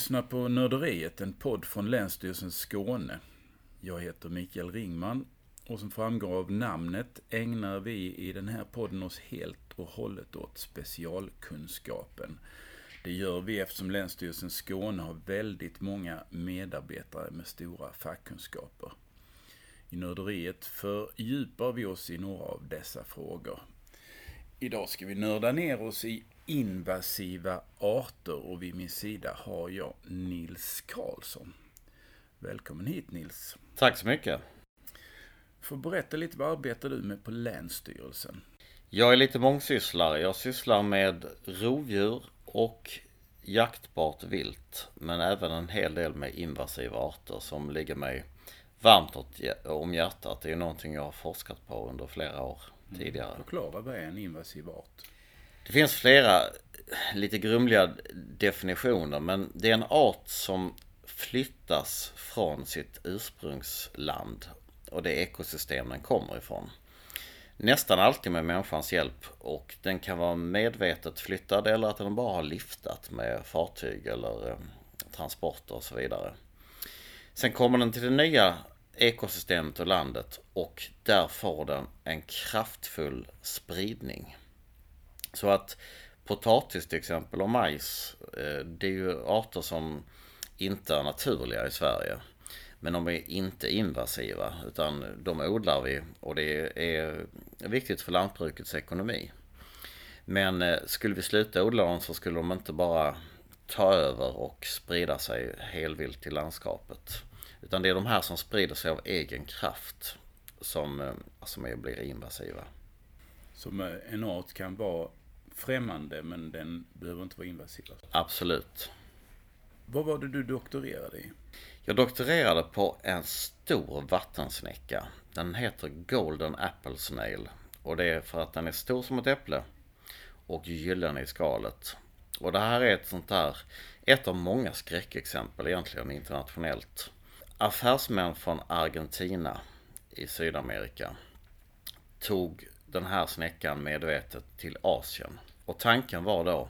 lyssnar på Nörderiet, en podd från Länsstyrelsen Skåne. Jag heter Mikael Ringman och som framgår av namnet ägnar vi i den här podden oss helt och hållet åt specialkunskapen. Det gör vi eftersom Länsstyrelsen Skåne har väldigt många medarbetare med stora fackkunskaper. I Nörderiet fördjupar vi oss i några av dessa frågor. Idag ska vi nörda ner oss i invasiva arter och vid min sida har jag Nils Karlsson. Välkommen hit Nils. Tack så mycket. Får berätta lite, vad arbetar du med på Länsstyrelsen? Jag är lite mångsysslare. Jag sysslar med rovdjur och jaktbart vilt. Men även en hel del med invasiva arter som ligger mig varmt om hjärtat. Det är någonting jag har forskat på under flera år mm. tidigare. Förklara, vad är en invasiv art? Det finns flera lite grumliga definitioner men det är en art som flyttas från sitt ursprungsland och det ekosystem den kommer ifrån. Nästan alltid med människans hjälp och den kan vara medvetet flyttad eller att den bara har liftat med fartyg eller eh, transporter och så vidare. Sen kommer den till det nya ekosystemet och landet och där får den en kraftfull spridning. Så att potatis till exempel och majs, eh, det är ju arter som inte är naturliga i Sverige. Men de är inte invasiva utan de odlar vi och det är viktigt för lantbrukets ekonomi. Men eh, skulle vi sluta odla dem så skulle de inte bara ta över och sprida sig helvilt i landskapet. Utan det är de här som sprider sig av egen kraft som, eh, som är, blir invasiva. Som en art kan vara främmande men den behöver inte vara invasiv? Absolut. Vad var det du doktorerade i? Jag doktorerade på en stor vattensnäcka. Den heter Golden Apple Snail. Och det är för att den är stor som ett äpple och gyllene i skalet. Och det här är ett sånt där, ett av många skräckexempel egentligen internationellt. Affärsmän från Argentina i Sydamerika tog den här snäckan medvetet till Asien. Och tanken var då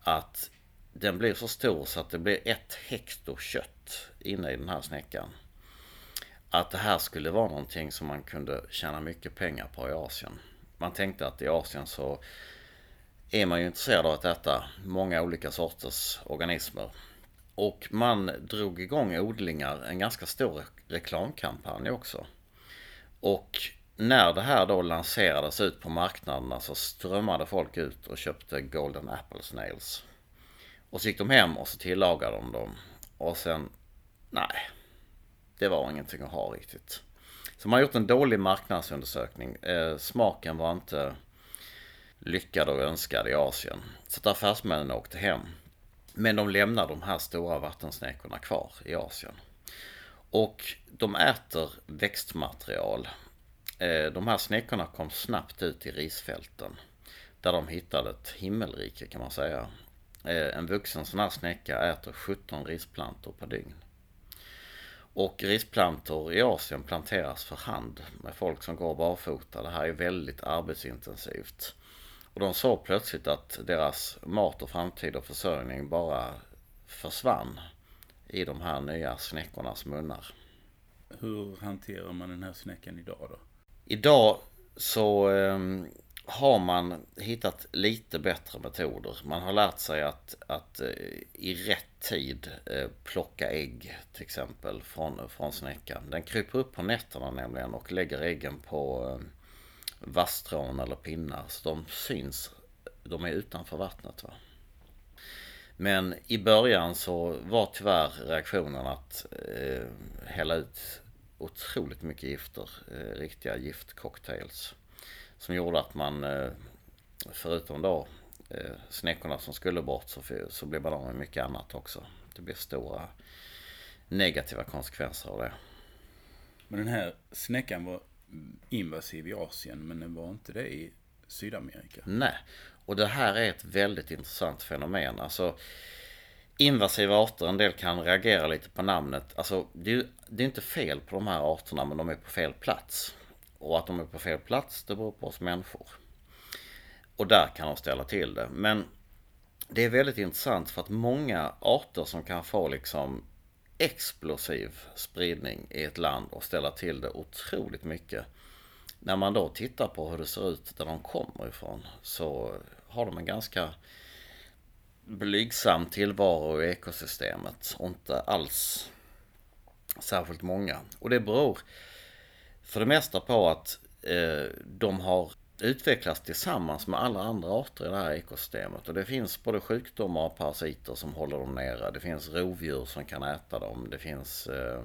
att den blir så stor så att det blir ett hekto kött inne i den här snäckan. Att det här skulle vara någonting som man kunde tjäna mycket pengar på i Asien. Man tänkte att i Asien så är man ju intresserad av att äta många olika sorters organismer. Och man drog igång odlingar, en ganska stor reklamkampanj också. Och när det här då lanserades ut på marknaderna så alltså strömmade folk ut och köpte Golden Apple Snails. Och så gick de hem och så tillagade de dem. Och sen, nej, det var ingenting att ha riktigt. Så man har gjort en dålig marknadsundersökning. Eh, smaken var inte lyckad och önskad i Asien. Så att affärsmännen åkte hem. Men de lämnar de här stora vattensnäckorna kvar i Asien. Och de äter växtmaterial Eh, de här snäckorna kom snabbt ut i risfälten. Där de hittade ett himmelrike kan man säga. Eh, en vuxen sån här snäcka äter 17 risplantor per dygn. Och risplantor i Asien planteras för hand med folk som går barfota. Det här är väldigt arbetsintensivt. Och de såg plötsligt att deras mat och framtid och försörjning bara försvann i de här nya snäckornas munnar. Hur hanterar man den här snäckan idag då? Idag så eh, har man hittat lite bättre metoder. Man har lärt sig att, att eh, i rätt tid eh, plocka ägg till exempel från, från snäckan. Den kryper upp på nätterna nämligen och lägger äggen på eh, vasstrån eller pinnar. Så de syns, de är utanför vattnet. Va? Men i början så var tyvärr reaktionen att eh, hälla ut otroligt mycket gifter, eh, riktiga giftcocktails. Som gjorde att man, eh, förutom då eh, snäckorna som skulle bort, så, så blev man av med mycket annat också. Det blev stora negativa konsekvenser av det. Men den här snäckan var invasiv i Asien, men den var inte det i Sydamerika? Nej, och det här är ett väldigt intressant fenomen. Alltså, invasiva arter, en del kan reagera lite på namnet. Alltså det är, det är inte fel på de här arterna men de är på fel plats. Och att de är på fel plats det beror på oss människor. Och där kan de ställa till det. Men det är väldigt intressant för att många arter som kan få liksom explosiv spridning i ett land och ställa till det otroligt mycket. När man då tittar på hur det ser ut där de kommer ifrån så har de en ganska blygsam tillvaro i ekosystemet och inte alls särskilt många. Och det beror för det mesta på att eh, de har utvecklats tillsammans med alla andra arter i det här ekosystemet. Och det finns både sjukdomar och parasiter som håller dem nere. Det finns rovdjur som kan äta dem. Det finns eh,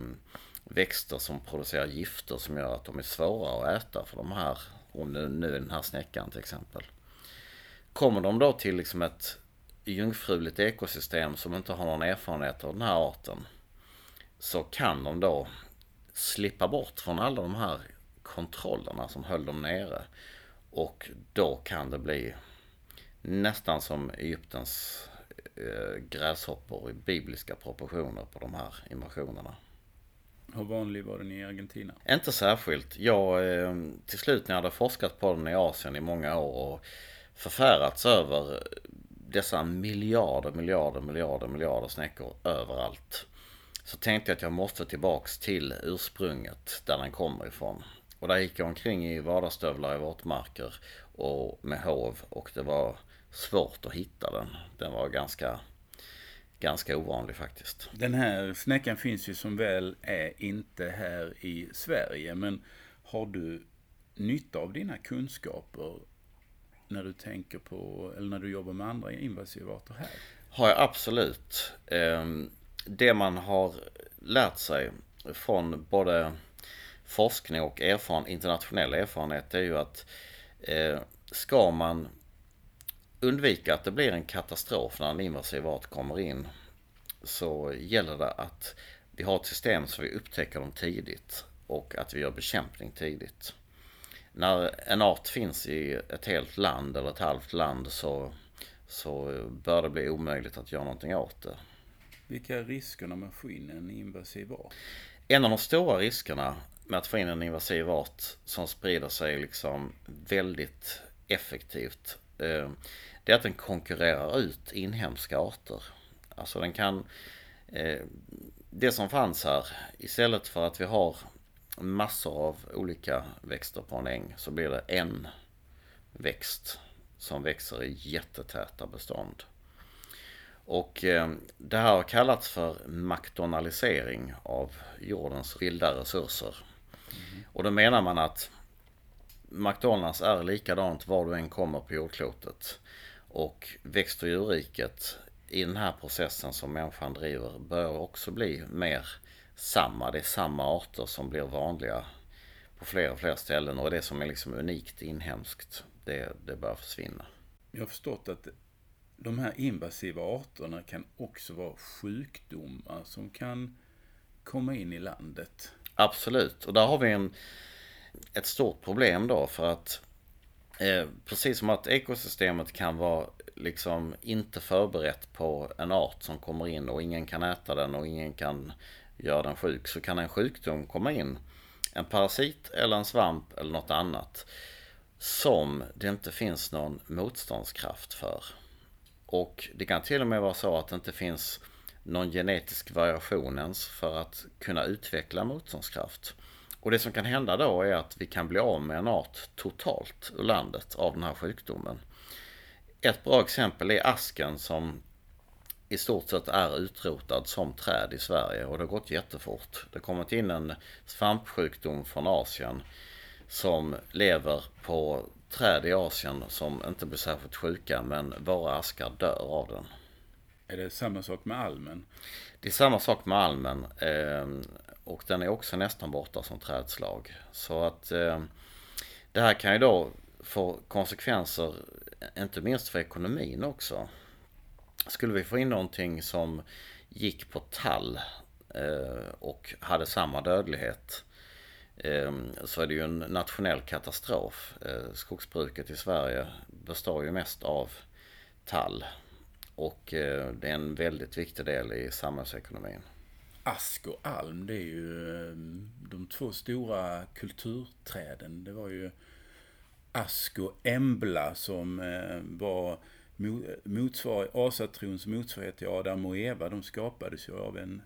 växter som producerar gifter som gör att de är svåra att äta för de här, och nu, nu den här snäckan till exempel. Kommer de då till liksom ett jungfruligt ekosystem som inte har någon erfarenhet av den här arten så kan de då slippa bort från alla de här kontrollerna som höll dem nere. Och då kan det bli nästan som Egyptens eh, gräshoppor i bibliska proportioner på de här invasionerna. Hur vanlig var den i Argentina? Inte särskilt. Jag, eh, till slut när jag hade forskat på den i Asien i många år och förfärats över dessa miljarder, miljarder, miljarder, miljarder snäckor överallt. Så tänkte jag att jag måste tillbaks till ursprunget där den kommer ifrån. Och där gick jag omkring i vardagsstövlar i våtmarker och med hov och det var svårt att hitta den. Den var ganska, ganska ovanlig faktiskt. Den här snäckan finns ju som väl är inte här i Sverige. Men har du nytta av dina kunskaper när du tänker på, eller när du jobbar med andra invasiva arter här? Har jag absolut. Ehm, det man har lärt sig från både forskning och erfaren, internationell erfarenhet är ju att eh, ska man undvika att det blir en katastrof när en invasiv art kommer in så gäller det att vi har ett system så vi upptäcker dem tidigt och att vi gör bekämpning tidigt. När en art finns i ett helt land eller ett halvt land så, så bör det bli omöjligt att göra någonting åt det. Vilka är riskerna med att få in en invasiv art? En av de stora riskerna med att få in en invasiv art som sprider sig liksom väldigt effektivt. Eh, det är att den konkurrerar ut inhemska arter. Alltså den kan... Eh, det som fanns här, istället för att vi har massor av olika växter på en äng så blir det en växt som växer i jättetäta bestånd. Och eh, det här har kallats för maktonalisering av jordens vilda resurser. Mm. Och då menar man att McDonalds är likadant var du än kommer på jordklotet. Och växt och djurriket i den här processen som människan driver bör också bli mer samma. Det är samma arter som blir vanliga på fler och fler ställen och det som är liksom unikt inhemskt, det, det bör försvinna. Jag har förstått att de här invasiva arterna kan också vara sjukdomar som kan komma in i landet. Absolut, och där har vi en, ett stort problem då för att eh, precis som att ekosystemet kan vara liksom inte förberett på en art som kommer in och ingen kan äta den och ingen kan göra den sjuk så kan en sjukdom komma in. En parasit eller en svamp eller något annat som det inte finns någon motståndskraft för. Och det kan till och med vara så att det inte finns någon genetisk variation ens för att kunna utveckla motståndskraft. Och det som kan hända då är att vi kan bli av med en art totalt ur landet av den här sjukdomen. Ett bra exempel är asken som i stort sett är utrotad som träd i Sverige och det har gått jättefort. Det har kommit in en svampsjukdom från Asien som lever på träd i Asien som inte blir särskilt sjuka men våra askar dör av den. Är det samma sak med almen? Det är samma sak med almen eh, och den är också nästan borta som trädslag. Så att eh, det här kan ju då få konsekvenser inte minst för ekonomin också. Skulle vi få in någonting som gick på tall eh, och hade samma dödlighet ehm, så är det ju en nationell katastrof. Eh, skogsbruket i Sverige består ju mest av tall. Och eh, det är en väldigt viktig del i samhällsekonomin. Ask och alm, det är ju de två stora kulturträden. Det var ju ask och embla som var motsvar, asatrons motsvarighet till Adam och Eva, de skapades ju av en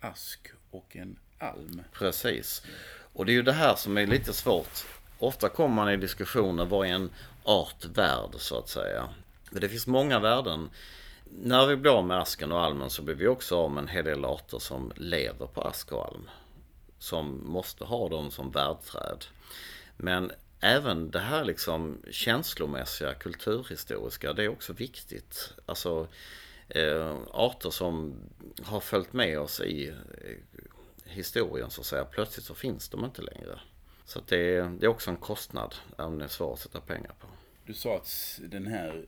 ask och en alm. Precis. Och det är ju det här som är lite svårt. Ofta kommer man i diskussioner, vad är en art värd så att säga? Det finns många värden. När vi blir av med asken och almen så blir vi också av med en hel del arter som lever på ask och alm. Som måste ha dem som värdträd. Men även det här liksom känslomässiga, kulturhistoriska, det är också viktigt. Alltså eh, arter som har följt med oss i eh, historien så att säga. Plötsligt så finns de inte längre. Så det, det är också en kostnad, även det är svårt att sätta pengar på. Du sa att den här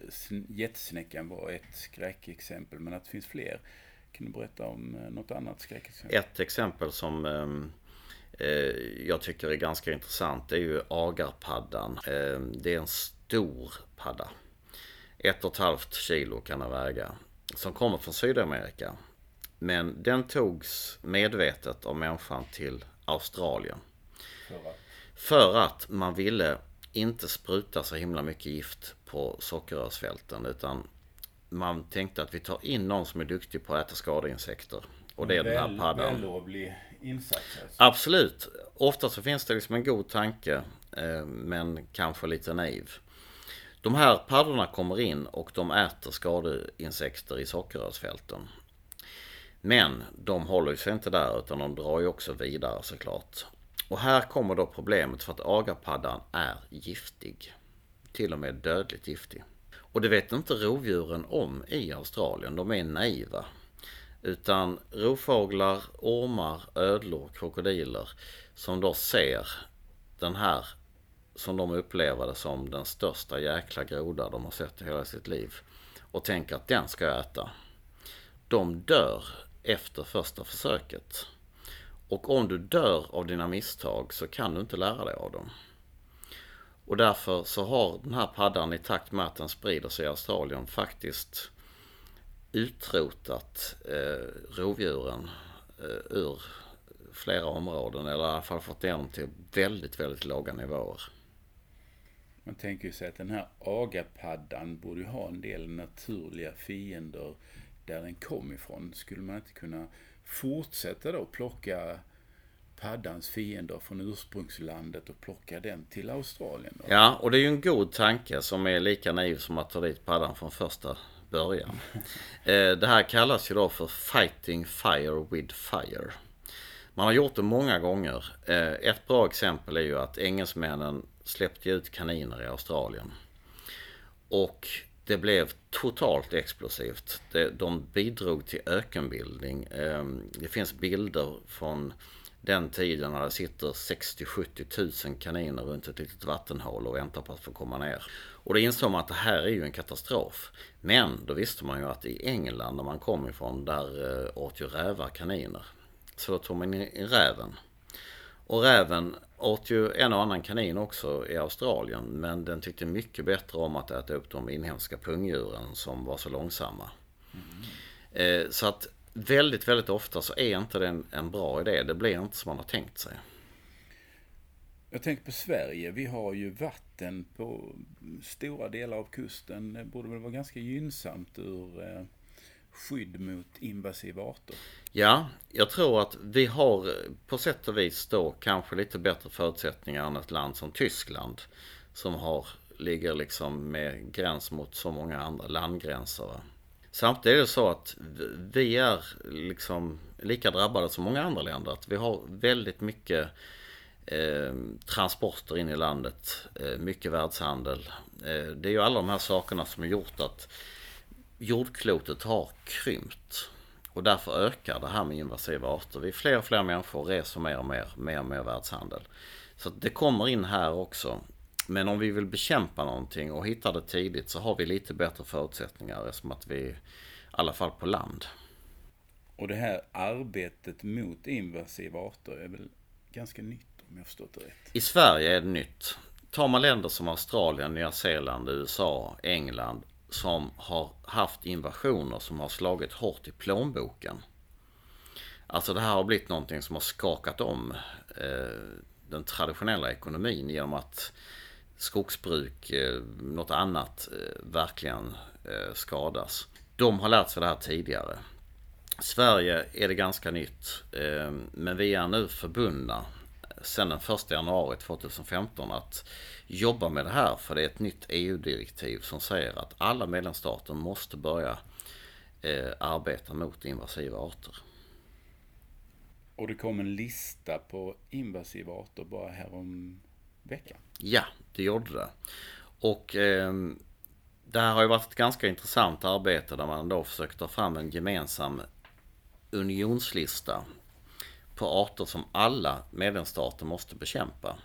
jättesnäckan var ett skräckexempel, men att det finns fler. Kan du berätta om eh, något annat skräckexempel? Ett exempel som eh, jag tycker är ganska intressant det är ju agarpaddan. Eh, det är en stor padda. Ett och ett halvt kilo kan den väga. Som kommer från Sydamerika. Men den togs medvetet av människan till Australien. För att? För att man ville inte spruta så himla mycket gift på sockerrörsfälten utan man tänkte att vi tar in någon som är duktig på att äta skadeinsekter. Och det är den här paddan. Vällovlig insatser? Absolut. Ofta så finns det liksom en god tanke eh, men kanske lite naiv. De här paddorna kommer in och de äter skadeinsekter i sockerrörsfälten. Men de håller sig inte där utan de drar ju också vidare såklart. Och här kommer då problemet för att agapaddan är giftig. Till och med dödligt giftig. Och det vet inte rovdjuren om i Australien. De är naiva. Utan rovfåglar, ormar, ödlor, krokodiler som då ser den här som de upplever det som den största jäkla groda de har sett i hela sitt liv. Och tänker att den ska jag äta. De dör efter första försöket. Och om du dör av dina misstag så kan du inte lära dig av dem. Och därför så har den här paddan i takt med att den sprider sig i Australien faktiskt utrotat eh, rovdjuren eh, ur flera områden. Eller i alla fall fått dem till väldigt, väldigt låga nivåer. Man tänker ju sig att den här agapaddan borde ju ha en del naturliga fiender där den kom ifrån. Skulle man inte kunna fortsätta då plocka paddans fiender från ursprungslandet och plocka den till Australien? Då? Ja, och det är ju en god tanke som är lika naiv som att ta dit paddan från första början. Eh, det här kallas ju då för Fighting Fire with Fire. Man har gjort det många gånger. Eh, ett bra exempel är ju att engelsmännen släppte ut kaniner i Australien. Och det blev totalt explosivt. De bidrog till ökenbildning. Ehm, det finns bilder från den tiden när det sitter 60-70 000 kaniner runt ett litet vattenhål och väntar på att få komma ner. Och då insåg man att det här är ju en katastrof. Men då visste man ju att i England, där man kom ifrån, där eh, åt ju rävar kaniner. Så då tog man in räven. Och räven åt ju en och annan kanin också i Australien. Men den tyckte mycket bättre om att äta upp de inhemska pungdjuren som var så långsamma. Mm. Så att väldigt, väldigt ofta så är inte det en, en bra idé. Det blir inte som man har tänkt sig. Jag tänker på Sverige. Vi har ju vatten på stora delar av kusten. Det borde väl vara ganska gynnsamt ur eh, skydd mot invasiva arter? Ja, jag tror att vi har eh, på sätt och vis då kanske lite bättre förutsättningar än ett land som Tyskland. Som har, ligger liksom med gräns mot så många andra landgränser. Samtidigt är det så att vi är liksom lika drabbade som många andra länder. Att vi har väldigt mycket eh, transporter in i landet, eh, mycket världshandel. Eh, det är ju alla de här sakerna som har gjort att jordklotet har krympt. Och därför ökar det här med invasiva arter. Vi är fler och fler människor reser mer och mer, mer och mer världshandel. Så det kommer in här också. Men om vi vill bekämpa någonting och hitta det tidigt så har vi lite bättre förutsättningar som att vi, i alla fall på land. Och det här arbetet mot invasiva arter är väl ganska nytt om jag förstått det rätt? I Sverige är det nytt. Tar man länder som Australien, Nya Zeeland, USA, England som har haft invasioner som har slagit hårt i plånboken. Alltså det här har blivit någonting som har skakat om eh, den traditionella ekonomin genom att skogsbruk, eh, något annat eh, verkligen eh, skadas. De har lärt sig det här tidigare. Sverige är det ganska nytt, eh, men vi är nu förbundna sedan den 1 januari 2015 att jobba med det här. För det är ett nytt EU-direktiv som säger att alla medlemsstater måste börja arbeta mot invasiva arter. Och det kom en lista på invasiva arter bara härom veckan. Ja, det gjorde det. Och eh, det här har ju varit ett ganska intressant arbete där man då försökt ta fram en gemensam unionslista på arter som alla medlemsstater måste bekämpa.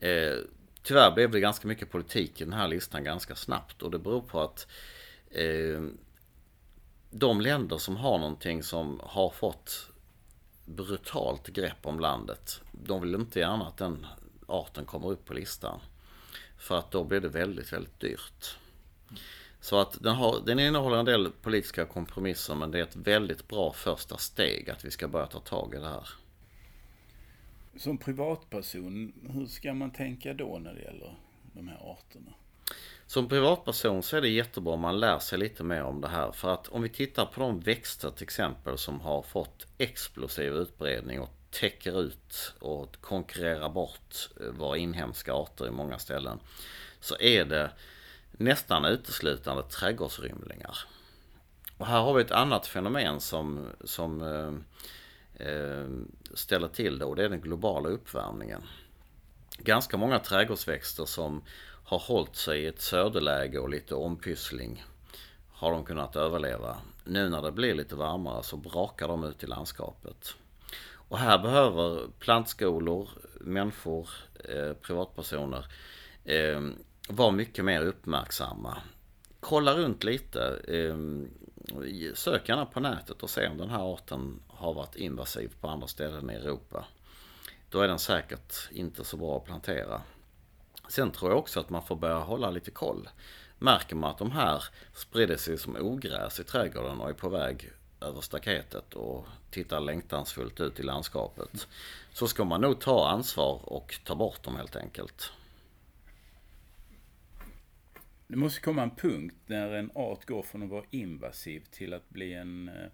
Eh, tyvärr blev det ganska mycket politik i den här listan ganska snabbt och det beror på att eh, de länder som har någonting som har fått brutalt grepp om landet. De vill inte gärna att den arten kommer upp på listan. För att då blir det väldigt, väldigt dyrt. Så att den, har, den innehåller en del politiska kompromisser men det är ett väldigt bra första steg att vi ska börja ta tag i det här. Som privatperson, hur ska man tänka då när det gäller de här arterna? Som privatperson så är det jättebra om man lär sig lite mer om det här. För att om vi tittar på de växter till exempel som har fått explosiv utbredning och täcker ut och konkurrerar bort eh, våra inhemska arter i många ställen. Så är det nästan uteslutande trädgårdsrymlingar. Och här har vi ett annat fenomen som, som eh, eh, ställer till det och det är den globala uppvärmningen. Ganska många trädgårdsväxter som har hållit sig i ett söderläge och lite ompyssling har de kunnat överleva. Nu när det blir lite varmare så brakar de ut i landskapet. Och här behöver plantskolor, människor, eh, privatpersoner eh, vara mycket mer uppmärksamma. Kolla runt lite. Ehm, sök gärna på nätet och se om den här arten har varit invasiv på andra ställen i Europa. Då är den säkert inte så bra att plantera. Sen tror jag också att man får börja hålla lite koll. Märker man att de här sprider sig som ogräs i trädgården och är på väg över staketet och tittar längtansfullt ut i landskapet. Så ska man nog ta ansvar och ta bort dem helt enkelt. Det måste komma en punkt när en art går från att vara invasiv till att bli en eh,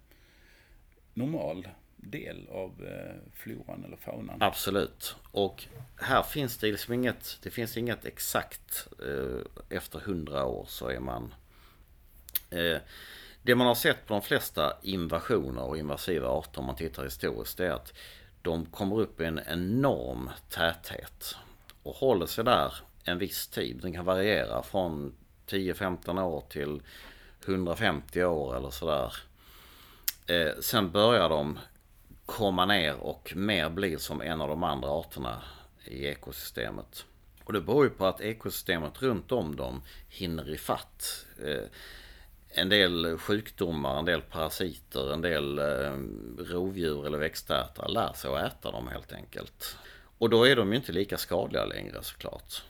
normal del av eh, floran eller faunan. Absolut. Och här finns det liksom inget, det finns inget exakt eh, efter hundra år så är man det man har sett på de flesta invasioner och invasiva arter om man tittar historiskt det är att de kommer upp i en enorm täthet och håller sig där en viss tid. Den kan variera från 10-15 år till 150 år eller sådär. Eh, sen börjar de komma ner och mer blir som en av de andra arterna i ekosystemet. Och det beror ju på att ekosystemet runt om dem hinner ifatt. Eh, en del sjukdomar, en del parasiter, en del eh, rovdjur eller växtätare lär sig att äta dem helt enkelt. Och då är de ju inte lika skadliga längre såklart.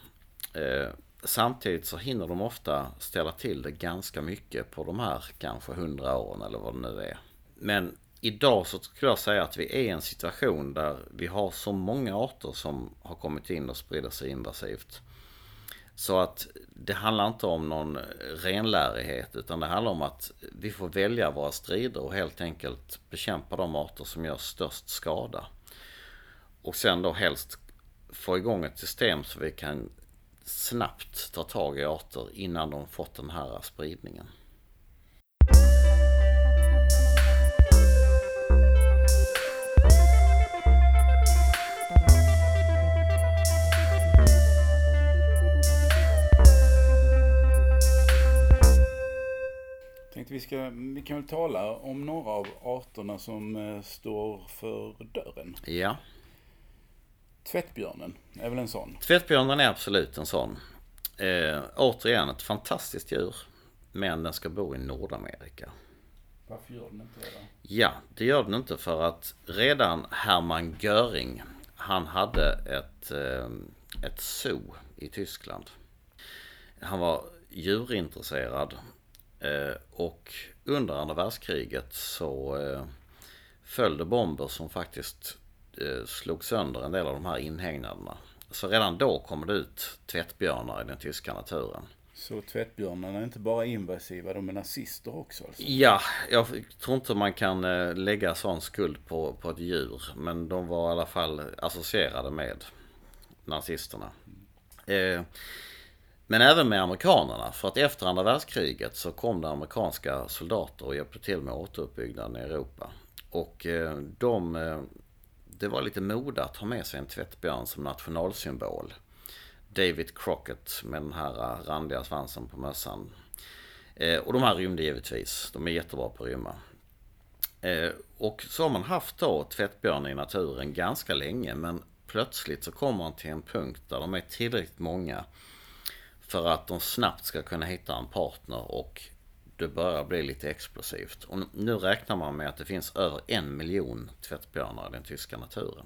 Eh, Samtidigt så hinner de ofta ställa till det ganska mycket på de här kanske hundra åren eller vad det nu är. Men idag så skulle jag säga att vi är i en situation där vi har så många arter som har kommit in och sprider sig invasivt. Så att det handlar inte om någon renlärighet utan det handlar om att vi får välja våra strider och helt enkelt bekämpa de arter som gör störst skada. Och sen då helst få igång ett system så vi kan snabbt ta tag i arter innan de fått den här spridningen. vi ska, vi kan väl tala om några av arterna som eh, står för dörren. Ja. Tvättbjörnen är väl en sån? Tvättbjörnen är absolut en sån. Eh, återigen ett fantastiskt djur. Men den ska bo i Nordamerika. Varför gör den inte det då? Ja, det gör den inte för att redan Hermann Göring, han hade ett, eh, ett zoo i Tyskland. Han var djurintresserad Eh, och under andra världskriget så eh, föll det bomber som faktiskt slog sönder en del av de här inhägnaderna. Så redan då kommer det ut tvättbjörnar i den tyska naturen. Så tvättbjörnarna är inte bara invasiva, de är nazister också alltså? Ja, jag tror inte man kan eh, lägga sån skuld på, på ett djur. Men de var i alla fall associerade med nazisterna. Eh, men även med amerikanerna. För att efter andra världskriget så kom det amerikanska soldater och hjälpte till med återuppbyggnaden i Europa. Och eh, de, eh, det var lite mode att ha med sig en tvättbjörn som nationalsymbol. David Crockett med den här äh, randiga svansen på mössan. Eh, och de här rymde givetvis. De är jättebra på att rymma. Eh, och så har man haft då tvättbjörn i naturen ganska länge men plötsligt så kommer man till en punkt där de är tillräckligt många för att de snabbt ska kunna hitta en partner och det börjar bli lite explosivt. Och nu räknar man med att det finns över en miljon tvättbjörnar i den tyska naturen.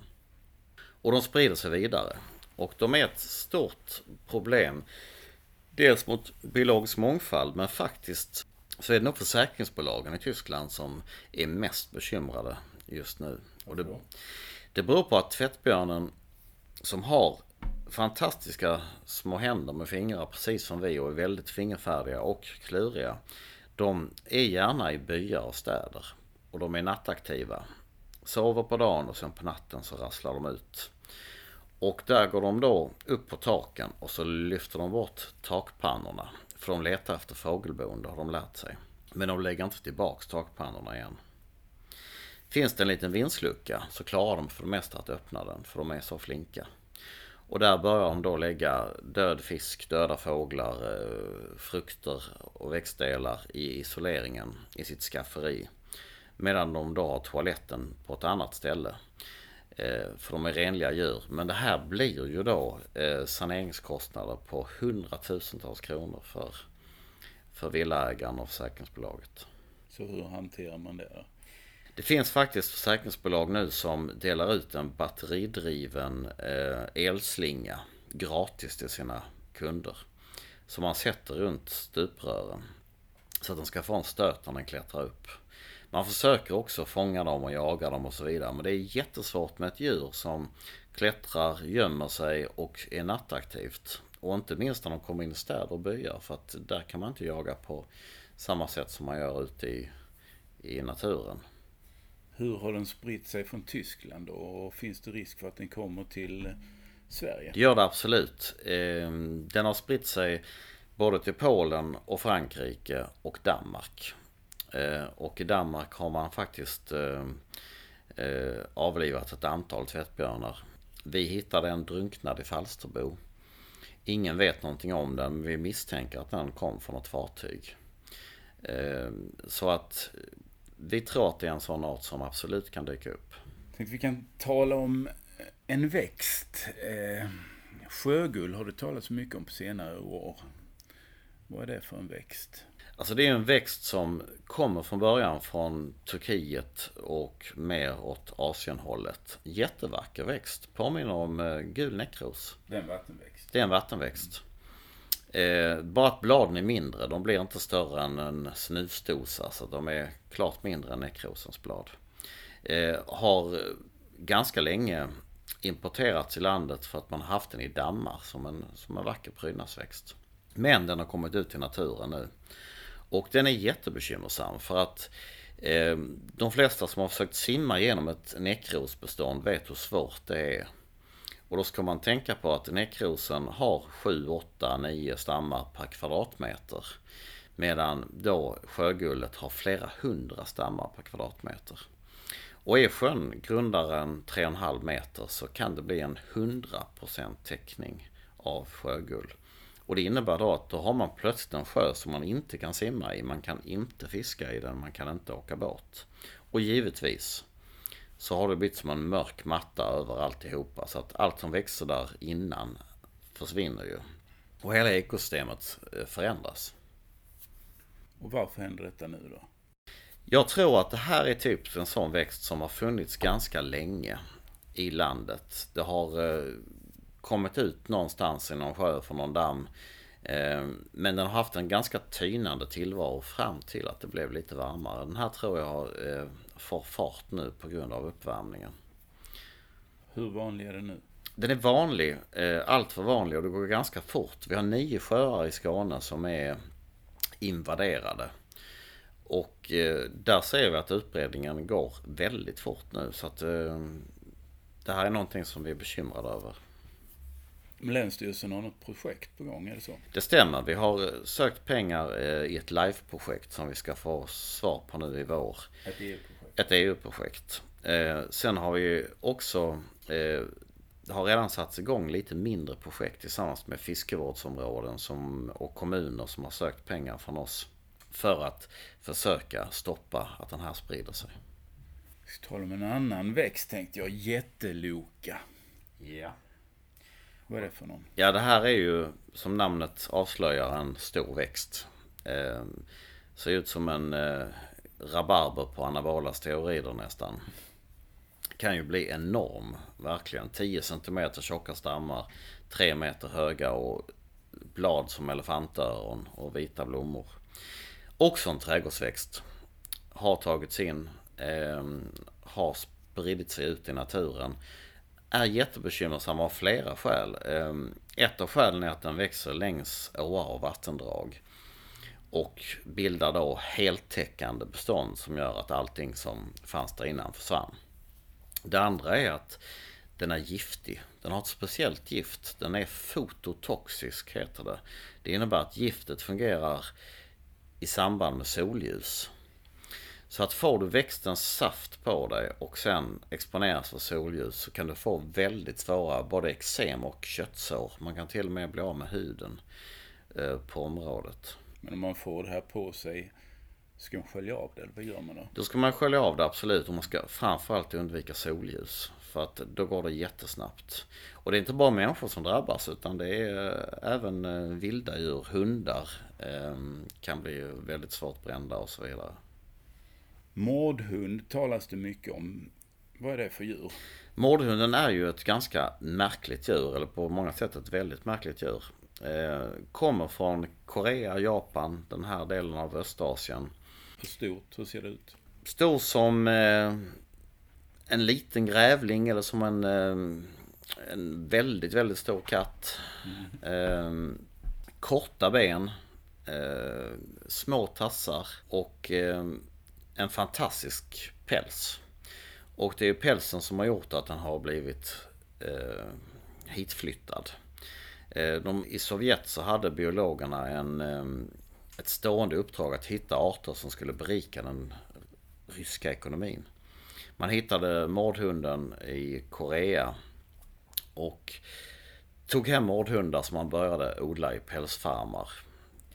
Och de sprider sig vidare. Och de är ett stort problem. Dels mot biologisk mångfald men faktiskt så är det nog försäkringsbolagen i Tyskland som är mest bekymrade just nu. Och det, det beror på att tvättbjörnen som har fantastiska små händer med fingrar precis som vi och är väldigt fingerfärdiga och kluriga. De är gärna i byar och städer och de är nattaktiva. Sover på dagen och sen på natten så rasslar de ut. Och där går de då upp på taken och så lyfter de bort takpannorna. För de letar efter fågelboende har de lärt sig. Men de lägger inte tillbaks takpannorna igen. Finns det en liten vindslucka så klarar de för det mesta att öppna den för de är så flinka. Och där börjar de då lägga död fisk, döda fåglar, eh, frukter och växtdelar i isoleringen i sitt skafferi. Medan de då har toaletten på ett annat ställe. Eh, för de är renliga djur. Men det här blir ju då eh, saneringskostnader på hundratusentals kronor för, för villaägaren och försäkringsbolaget. Så hur hanterar man det då? Det finns faktiskt försäkringsbolag nu som delar ut en batteridriven eh, elslinga gratis till sina kunder. Som man sätter runt stuprören. Så att den ska få en stöt när den klättrar upp. Man försöker också fånga dem och jaga dem och så vidare. Men det är jättesvårt med ett djur som klättrar, gömmer sig och är nattaktivt. Och inte minst när de kommer in i städer och byar. För att där kan man inte jaga på samma sätt som man gör ute i, i naturen. Hur har den spritt sig från Tyskland och finns det risk för att den kommer till Sverige? Det gör det absolut. Ehm, den har spritt sig både till Polen och Frankrike och Danmark. Eh, och i Danmark har man faktiskt eh, eh, avlivat ett antal tvättbjörnar. Vi hittade en drunknad i Falsterbo. Ingen vet någonting om den, men vi misstänker att den kom från ett fartyg. Ehm, så att vi tror att det är en sån art som absolut kan dyka upp. Tänkte vi kan tala om en växt. Eh, sjögull har du talat så mycket om på senare år. Vad är det för en växt? Alltså det är en växt som kommer från början från Turkiet och mer åt Asienhållet. Jättevacker växt. Påminner om eh, gul näckros. Det är en vattenväxt. Det är en vattenväxt. Eh, bara att bladen är mindre. De blir inte större än en snusdosa. Så de är klart mindre än näckrosens blad. Eh, har ganska länge importerats i landet för att man haft den i dammar som en, som en vacker prydnadsväxt. Men den har kommit ut i naturen nu. Och den är jättebekymmersam för att eh, de flesta som har försökt simma genom ett näckrosbestånd vet hur svårt det är och då ska man tänka på att näckrosen har 7, 8, 9 stammar per kvadratmeter. Medan då sjögullet har flera hundra stammar per kvadratmeter. Och är sjön grundare än 3,5 meter så kan det bli en 100% täckning av sjögull. Och det innebär då att då har man plötsligt en sjö som man inte kan simma i. Man kan inte fiska i den, man kan inte åka båt. Och givetvis så har det blivit som en mörk matta över alltihopa. Så att allt som växte där innan försvinner ju. Och hela ekosystemet eh, förändras. Och varför händer detta nu då? Jag tror att det här är typ en sån växt som har funnits ganska länge i landet. Det har eh, kommit ut någonstans i någon sjö från någon damm. Eh, men den har haft en ganska tynande tillvaro fram till att det blev lite varmare. Den här tror jag får fart nu på grund av uppvärmningen. Hur vanlig är den nu? Den är vanlig, eh, allt för vanlig och det går ganska fort. Vi har nio sjöar i Skåne som är invaderade. Och eh, där ser vi att utbredningen går väldigt fort nu. Så att eh, det här är någonting som vi är bekymrade över. Länsstyrelsen har något projekt på gång, är det så? Det stämmer. Vi har sökt pengar i ett live-projekt som vi ska få svar på nu i vår. Ett EU-projekt? Ett EU-projekt. Sen har vi också det har redan satts igång lite mindre projekt tillsammans med fiskevårdsområden som, och kommuner som har sökt pengar från oss. För att försöka stoppa att den här sprider sig. Vi ska tala om en annan växt tänkte jag. Jätteloka. Ja. Vad är det för någon? Ja, det här är ju som namnet avslöjar en stor växt. Eh, ser ut som en eh, rabarber på anabola steroider nästan kan ju bli enorm. Verkligen. 10 cm tjocka stammar. 3 meter höga och blad som elefantöron och vita blommor. Också en trädgårdsväxt. Har tagits in. Eh, har spridit sig ut i naturen. Är jättebekymmersam av flera skäl. Eh, ett av skälen är att den växer längs åar och vattendrag. Och bildar då heltäckande bestånd som gör att allting som fanns där innan försvann. Det andra är att den är giftig. Den har ett speciellt gift. Den är fototoxisk heter det. Det innebär att giftet fungerar i samband med solljus. Så att får du växtens saft på dig och sen exponeras för solljus så kan du få väldigt svåra både eksem och köttsår. Man kan till och med bli av med huden eh, på området. Men om man får det här på sig Ska man skölja av det eller vad gör man då? Då ska man skölja av det absolut och man ska framförallt undvika solljus. För att då går det jättesnabbt. Och det är inte bara människor som drabbas utan det är eh, även eh, vilda djur, hundar ehm, kan bli väldigt svårt brända och så vidare. Mårdhund talas det mycket om. Vad är det för djur? Mårdhunden är ju ett ganska märkligt djur, eller på många sätt ett väldigt märkligt djur. Eh, kommer från Korea, Japan, den här delen av Östasien. Hur stort? Hur ser det ut? Stor som eh, en liten grävling eller som en, eh, en väldigt, väldigt stor katt. Mm. Korta ben. Små tassar och en fantastisk päls. Och det är pälsen som har gjort att den har blivit hitflyttad. De, I Sovjet så hade biologerna en, ett stående uppdrag att hitta arter som skulle berika den ryska ekonomin. Man hittade mårdhunden i Korea och tog hem mårdhundar som man började odla i pälsfarmar.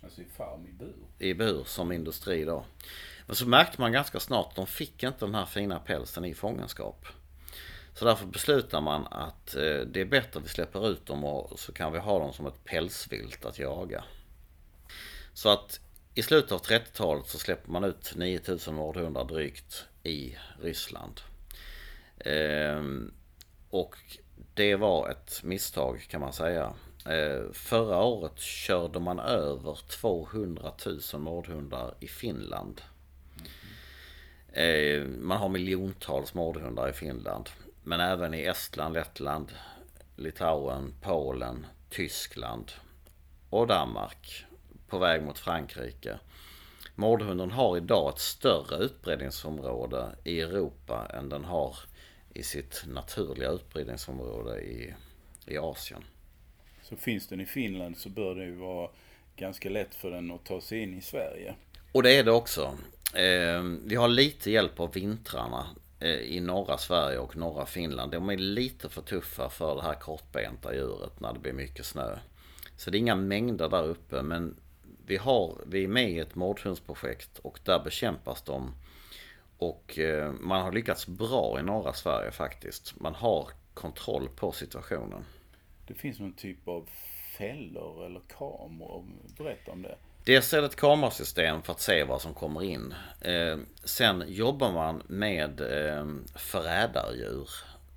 Alltså i farm i bur? I bur som industri då. Men så märkte man ganska snart att de fick inte den här fina pälsen i fångenskap. Så därför beslutar man att eh, det är bättre att vi släpper ut dem och så kan vi ha dem som ett pälsvilt att jaga. Så att i slutet av 30-talet så släpper man ut 9000 mårdhundar drygt i Ryssland. Ehm, och det var ett misstag kan man säga. Ehm, förra året körde man över 200 000 mårdhundar i Finland. Ehm, man har miljontals mårdhundar i Finland. Men även i Estland, Lettland, Litauen, Polen, Tyskland och Danmark på väg mot Frankrike. Mårdhunden har idag ett större utbredningsområde i Europa än den har i sitt naturliga utbredningsområde i, i Asien. Så finns den i Finland så bör det ju vara ganska lätt för den att ta sig in i Sverige. Och det är det också. Eh, vi har lite hjälp av vintrarna Eh, i norra Sverige och norra Finland. De är lite för tuffa för det här kortbenta djuret när det blir mycket snö. Så det är inga mängder där uppe men vi, har, vi är med i ett mårdhundsprojekt och där bekämpas de. Och eh, man har lyckats bra i norra Sverige faktiskt. Man har kontroll på situationen. Det finns någon typ av fällor eller kameror. Berätta om det. Dels är det ett kamerasystem för att se vad som kommer in. Eh, sen jobbar man med eh, förrädardjur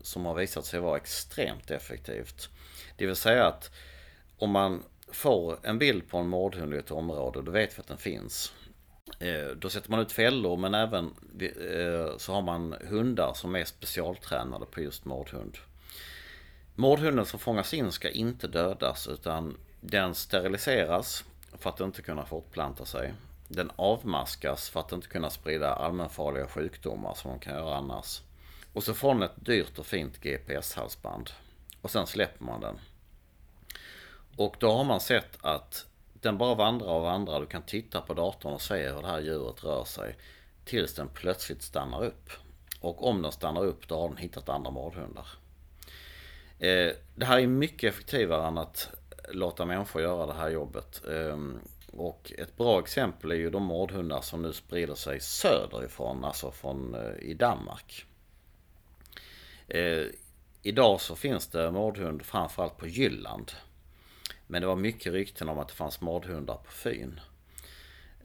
som har visat sig vara extremt effektivt. Det vill säga att om man får en bild på en mårdhund i ett område, då vet vi att den finns. Eh, då sätter man ut fällor men även eh, så har man hundar som är specialtränade på just mårdhund. Mårdhunden som fångas in ska inte dödas utan den steriliseras för att inte kunna fortplanta sig. Den avmaskas för att inte kunna sprida allmänfarliga sjukdomar som de kan göra annars. Och så får den ett dyrt och fint GPS-halsband. Och sen släpper man den. Och då har man sett att den bara vandrar och vandrar. Du kan titta på datorn och se hur det här djuret rör sig. Tills den plötsligt stannar upp. Och om den stannar upp då har den hittat andra mårdhundar. Eh, det här är mycket effektivare än att låta människor göra det här jobbet. Ehm, och ett bra exempel är ju de mårdhundar som nu sprider sig söderifrån, alltså från eh, i Danmark. Ehm, idag så finns det mårdhund framförallt på Jylland. Men det var mycket rykten om att det fanns mårdhundar på Fyn.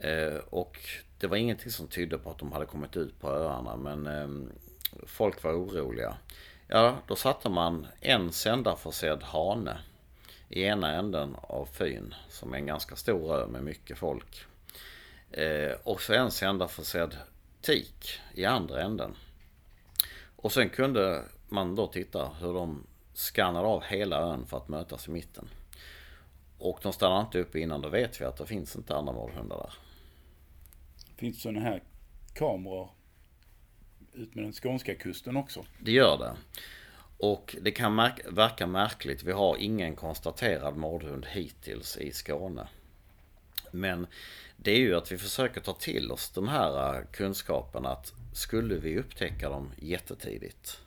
Ehm, och det var ingenting som tydde på att de hade kommit ut på öarna men folk var oroliga. Ja, då satte man en sändarförsedd hane i ena änden av Fyn, som är en ganska stor ö med mycket folk. Eh, och så en sändarförsedd tik i andra änden. Och sen kunde man då titta hur de skannade av hela ön för att mötas i mitten. Och de stannar inte uppe innan, då vet vi att det finns inte andra mårdhundar där. Finns det sådana här kameror ut med den skånska kusten också? Det gör det. Och det kan märk verka märkligt. Vi har ingen konstaterad mordhund hittills i Skåne. Men det är ju att vi försöker ta till oss den här äh, kunskapen att skulle vi upptäcka dem jättetidigt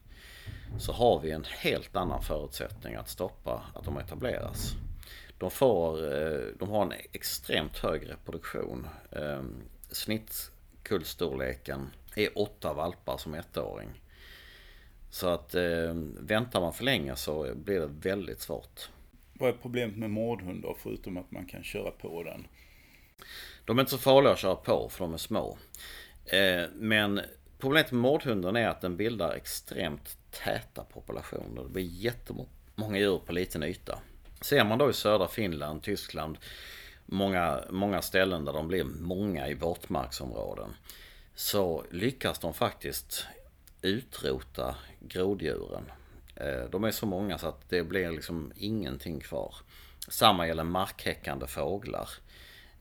så har vi en helt annan förutsättning att stoppa att de etableras. De, får, äh, de har en extremt hög reproduktion. Äh, snittkullstorleken är åtta valpar som ettåring. Så att eh, väntar man för länge så blir det väldigt svårt. Vad är problemet med mårdhundar förutom att man kan köra på den? De är inte så farliga att köra på för de är små. Eh, men problemet med mårdhunden är att den bildar extremt täta populationer. Det blir jättemånga djur på liten yta. Ser man då i södra Finland, Tyskland, många, många ställen där de blir många i våtmarksområden. Så lyckas de faktiskt utrota groddjuren. Eh, de är så många så att det blir liksom ingenting kvar. Samma gäller markhäckande fåglar.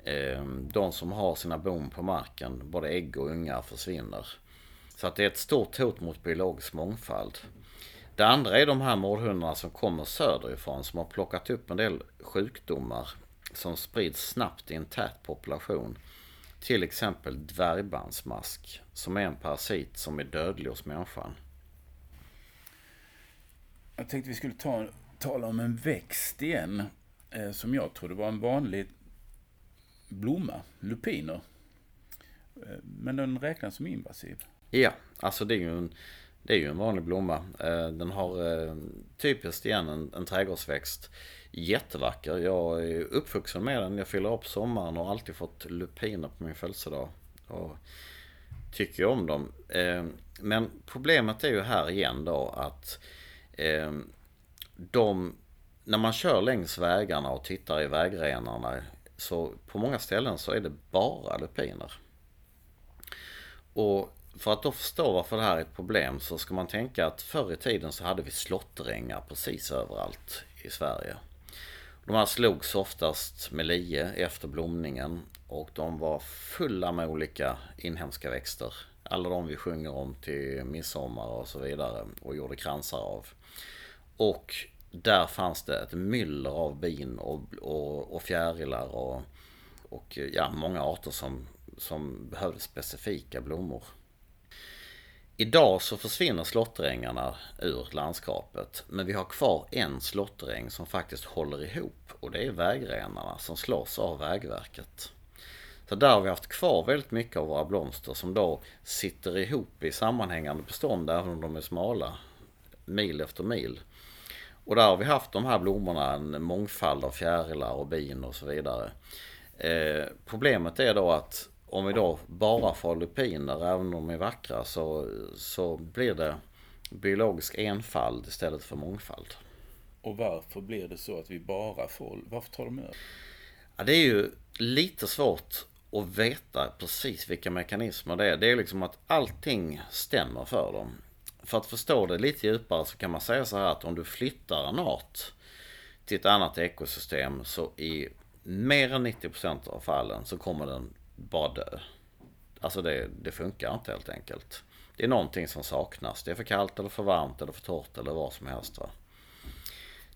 Eh, de som har sina bon på marken, både ägg och ungar försvinner. Så att det är ett stort hot mot biologisk mångfald. Det andra är de här mårdhundarna som kommer söderifrån som har plockat upp en del sjukdomar som sprids snabbt i en tät population. Till exempel dvärgbandsmask som är en parasit som är dödlig hos människan. Jag tänkte vi skulle ta, tala om en växt igen. Eh, som jag trodde var en vanlig blomma, lupiner. Eh, men den räknas som invasiv. Ja, alltså det är ju en, det är ju en vanlig blomma. Eh, den har eh, typiskt igen en, en trädgårdsväxt jättevacker. Jag är uppvuxen med den. Jag fyller upp sommaren och har alltid fått lupiner på min födelsedag. Och tycker om dem. Eh, men problemet är ju här igen då att de, när man kör längs vägarna och tittar i vägrenarna så på många ställen så är det bara lupiner. Och för att då förstå varför det här är ett problem så ska man tänka att förr i tiden så hade vi slåtterängar precis överallt i Sverige. De här slogs oftast med lie efter blomningen och de var fulla med olika inhemska växter. Alla de vi sjunger om till midsommar och så vidare och gjorde kransar av. Och där fanns det ett myller av bin och, och, och fjärilar och, och ja, många arter som, som behövde specifika blommor. Idag så försvinner slåtterängarna ur landskapet. Men vi har kvar en slåtteräng som faktiskt håller ihop. Och det är vägrenarna som slås av Vägverket. Så där har vi haft kvar väldigt mycket av våra blomster som då sitter ihop i sammanhängande bestånd även om de är smala. Mil efter mil. Och där har vi haft de här blommorna, en mångfald av fjärilar och bin och så vidare. Eh, problemet är då att om vi då bara får lupiner, även om de är vackra, så, så blir det biologisk enfald istället för mångfald. Och varför blir det så att vi bara får, varför tar de över? Ja, det är ju lite svårt att veta precis vilka mekanismer det är. Det är liksom att allting stämmer för dem. för att förstå det lite djupare så kan man säga så här att om du flyttar en art till ett annat ekosystem så i mer än 90% av fallen så kommer den bara dö. Alltså det, det funkar inte helt enkelt. Det är någonting som saknas. Det är för kallt eller för varmt eller för torrt eller vad som helst. Va?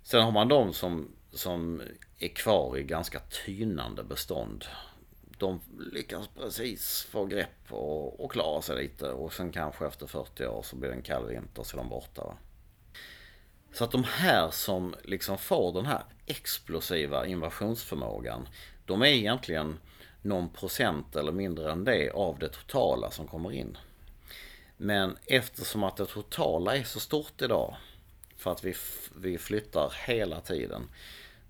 Sen har man de som, som är kvar i ganska tynande bestånd. De lyckas precis få grepp och, och klara sig lite och sen kanske efter 40 år så blir det en kall vinter så är de borta. Va? Så att de här som liksom får den här explosiva invasionsförmågan, de är egentligen någon procent eller mindre än det av det totala som kommer in. Men eftersom att det totala är så stort idag, för att vi, vi flyttar hela tiden,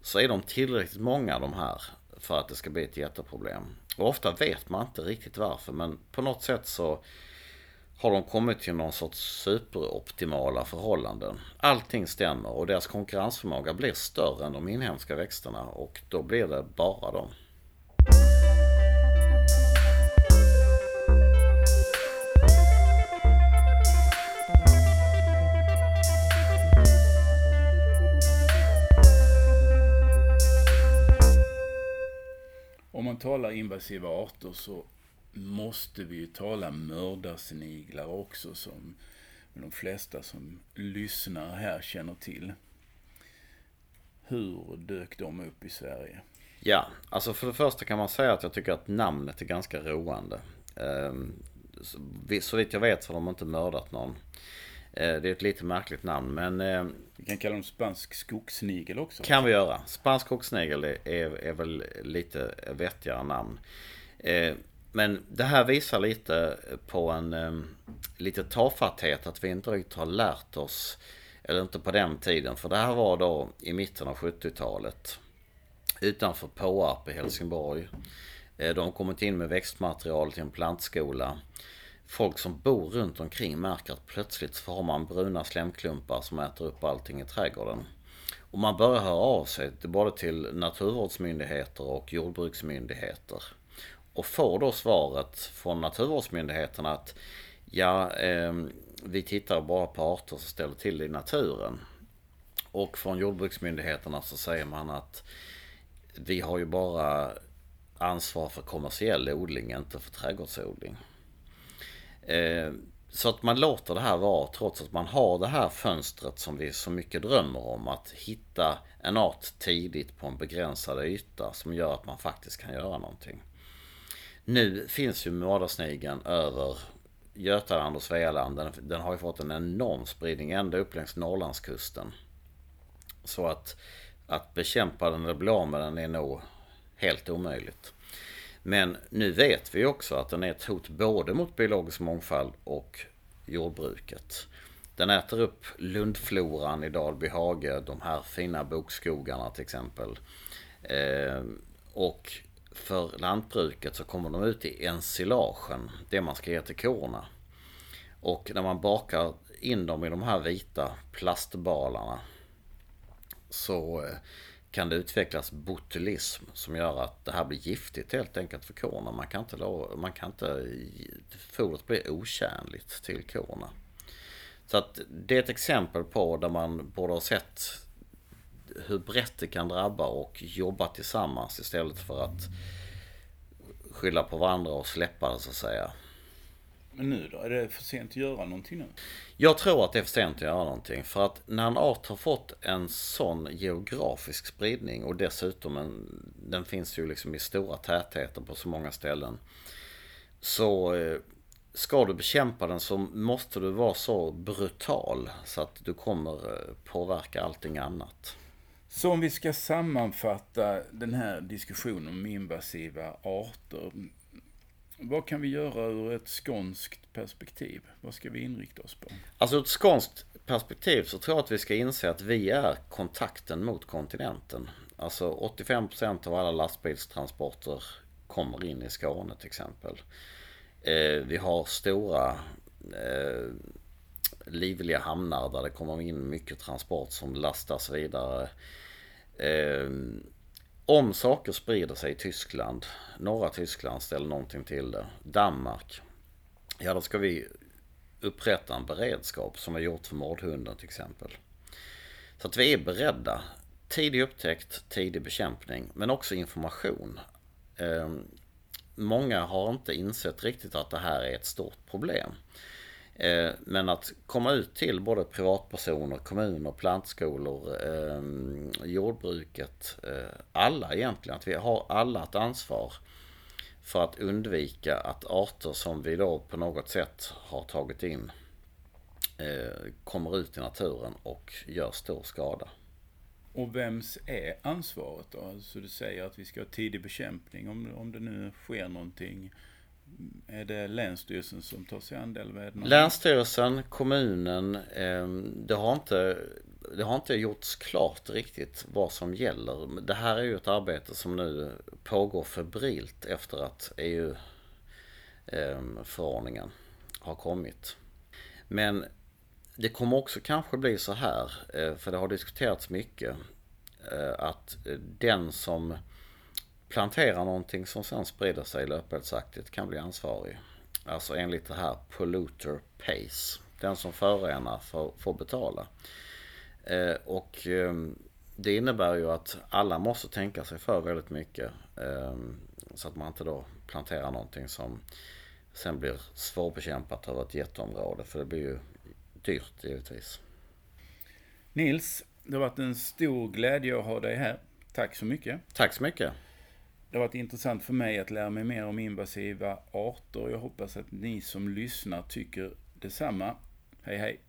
så är de tillräckligt många de här för att det ska bli ett jätteproblem. Och ofta vet man inte riktigt varför, men på något sätt så har de kommit till någon sorts superoptimala förhållanden. Allting stämmer och deras konkurrensförmåga blir större än de inhemska växterna och då blir det bara dem. Man talar invasiva arter så måste vi ju tala mördarsniglar också som de flesta som lyssnar här känner till. Hur dök de upp i Sverige? Ja, alltså för det första kan man säga att jag tycker att namnet är ganska roande. Ehm, så vitt jag vet så har de inte mördat någon. Eh, det är ett lite märkligt namn men... Eh, vi kan kalla dem spansk skogssnigel också. Kan vi göra. Spansk skogssnigel är, är väl lite vettigare namn. Eh, men det här visar lite på en lite tafatthet att vi inte riktigt har lärt oss. Eller inte på den tiden. För det här var då i mitten av 70-talet. Utanför Påarp i Helsingborg. De har kommit in med växtmaterial till en plantskola folk som bor runt omkring märker att plötsligt så har man bruna slemklumpar som äter upp allting i trädgården. Och man börjar höra av sig både till naturvårdsmyndigheter och jordbruksmyndigheter. Och får då svaret från naturvårdsmyndigheterna att ja, eh, vi tittar bara på arter som ställer till i naturen. Och från jordbruksmyndigheterna så säger man att vi har ju bara ansvar för kommersiell odling, inte för trädgårdsodling. Eh, så att man låter det här vara trots att man har det här fönstret som vi så mycket drömmer om. Att hitta en art tidigt på en begränsad yta som gör att man faktiskt kan göra någonting. Nu finns ju mördarsnigeln över Götaland och Svealand. Den, den, har ju fått en enorm spridning ända upp längs Norrlandskusten. Så att, att bekämpa den eller bli av med den är nog helt omöjligt. Men nu vet vi också att den är ett hot både mot biologisk mångfald och jordbruket. Den äter upp lundfloran i Dalbyhage, de här fina bokskogarna till exempel. Eh, och för lantbruket så kommer de ut i ensilagen, det man ska ge till korna. Och när man bakar in dem i de här vita plastbalarna så eh, kan det utvecklas botulism som gör att det här blir giftigt helt enkelt för korna. Man kan inte, man kan inte fodret blir otjänligt till korna. Så att det är ett exempel på där man borde ha sett hur brett det kan drabba och jobba tillsammans istället för att skylla på varandra och släppa det så att säga. Men nu då? Är det för sent att göra någonting nu? Jag tror att det är för sent att göra någonting. För att när en art har fått en sån geografisk spridning och dessutom en, den finns ju liksom i stora tätheter på så många ställen. Så eh, ska du bekämpa den så måste du vara så brutal så att du kommer eh, påverka allting annat. Så om vi ska sammanfatta den här diskussionen om invasiva arter. Vad kan vi göra ur ett skånskt perspektiv? Vad ska vi inrikta oss på? Alltså ur ett skånskt perspektiv så tror jag att vi ska inse att vi är kontakten mot kontinenten. Alltså 85% av alla lastbilstransporter kommer in i Skåne till exempel. Eh, vi har stora eh, livliga hamnar där det kommer in mycket transport som lastas vidare. Eh, om saker sprider sig i Tyskland, norra Tyskland ställer någonting till det, Danmark, ja då ska vi upprätta en beredskap som vi gjort för mårdhunden till exempel. Så att vi är beredda. Tidig upptäckt, tidig bekämpning, men också information. Eh, många har inte insett riktigt att det här är ett stort problem. Eh, men att komma ut till både privatpersoner, kommuner, plantskolor, eh, jordbruket, eh, alla egentligen. Att vi har alla ett ansvar för att undvika att arter som vi då på något sätt har tagit in kommer ut i naturen och gör stor skada. Och vems är ansvaret då? Alltså du säger att vi ska ha tidig bekämpning om, om det nu sker någonting. Är det Länsstyrelsen som tar sig an det? Eller är det Länsstyrelsen, kommunen, ehm, det, har inte, det har inte gjorts klart riktigt vad som gäller. Det här är ju ett arbete som nu pågår febrilt efter att EU-förordningen ehm, har kommit. Men det kommer också kanske bli så här, eh, för det har diskuterats mycket, eh, att den som planterar någonting som sen sprider sig löpeldsaktigt kan bli ansvarig. Alltså enligt det här polluter pays. Den som förorenar får, får betala. Eh, och det innebär ju att alla måste tänka sig för väldigt mycket. Så att man inte då planterar någonting som sen blir svårbekämpat över ett jätteområde. För det blir ju dyrt givetvis. Nils, det har varit en stor glädje att ha dig här. Tack så mycket. Tack så mycket det har varit intressant för mig att lära mig mer om invasiva arter. Jag hoppas att ni som lyssnar tycker detsamma. Hej hej!